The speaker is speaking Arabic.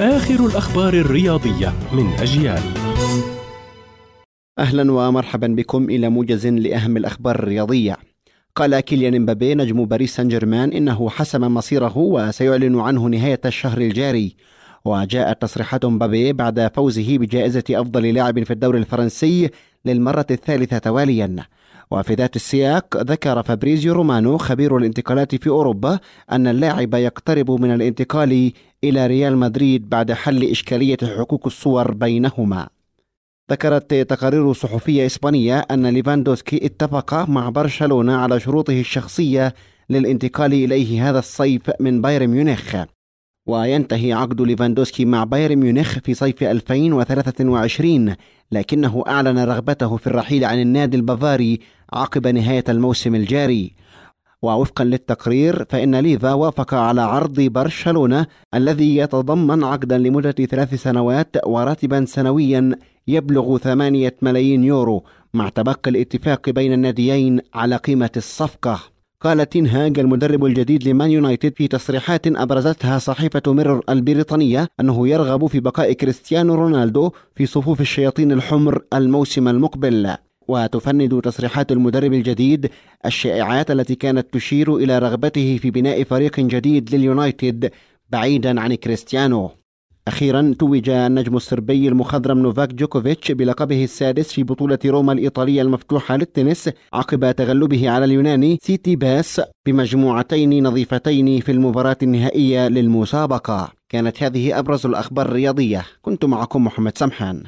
آخر الأخبار الرياضية من أجيال. أهلا ومرحبا بكم إلى موجز لأهم الأخبار الرياضية. قال كيليان مبابي نجم باريس سان جيرمان إنه حسم مصيره وسيعلن عنه نهاية الشهر الجاري. وجاءت تصريحات مبابي بعد فوزه بجائزة أفضل لاعب في الدوري الفرنسي للمرة الثالثة تواليا. وفي ذات السياق ذكر فابريزيو رومانو خبير الانتقالات في أوروبا أن اللاعب يقترب من الانتقال إلى ريال مدريد بعد حل إشكالية حقوق الصور بينهما. ذكرت تقارير صحفية إسبانية أن ليفاندوسكي اتفق مع برشلونة على شروطه الشخصية للانتقال إليه هذا الصيف من بايرن ميونخ. وينتهي عقد ليفاندوسكي مع بايرن ميونخ في صيف 2023 لكنه أعلن رغبته في الرحيل عن النادي البافاري عقب نهاية الموسم الجاري. ووفقا للتقرير فإن ليفا وافق على عرض برشلونة الذي يتضمن عقدا لمدة ثلاث سنوات وراتبا سنويا يبلغ ثمانية ملايين يورو مع تبقي الاتفاق بين الناديين على قيمة الصفقة. قال تينهاج المدرب الجديد لمان يونايتد في تصريحات أبرزتها صحيفة ميرور البريطانية أنه يرغب في بقاء كريستيانو رونالدو في صفوف الشياطين الحمر الموسم المقبل. وتفند تصريحات المدرب الجديد الشائعات التي كانت تشير إلى رغبته في بناء فريق جديد لليونايتد بعيدا عن كريستيانو. أخيرا توج النجم الصربي المخضرم نوفاك جوكوفيتش بلقبه السادس في بطولة روما الإيطالية المفتوحة للتنس عقب تغلبه على اليوناني سيتسيباس بمجموعتين نظيفتين في المباراة النهائية للمسابقة. كانت هذه أبرز الأخبار الرياضية. كنت معكم محمد سمحان.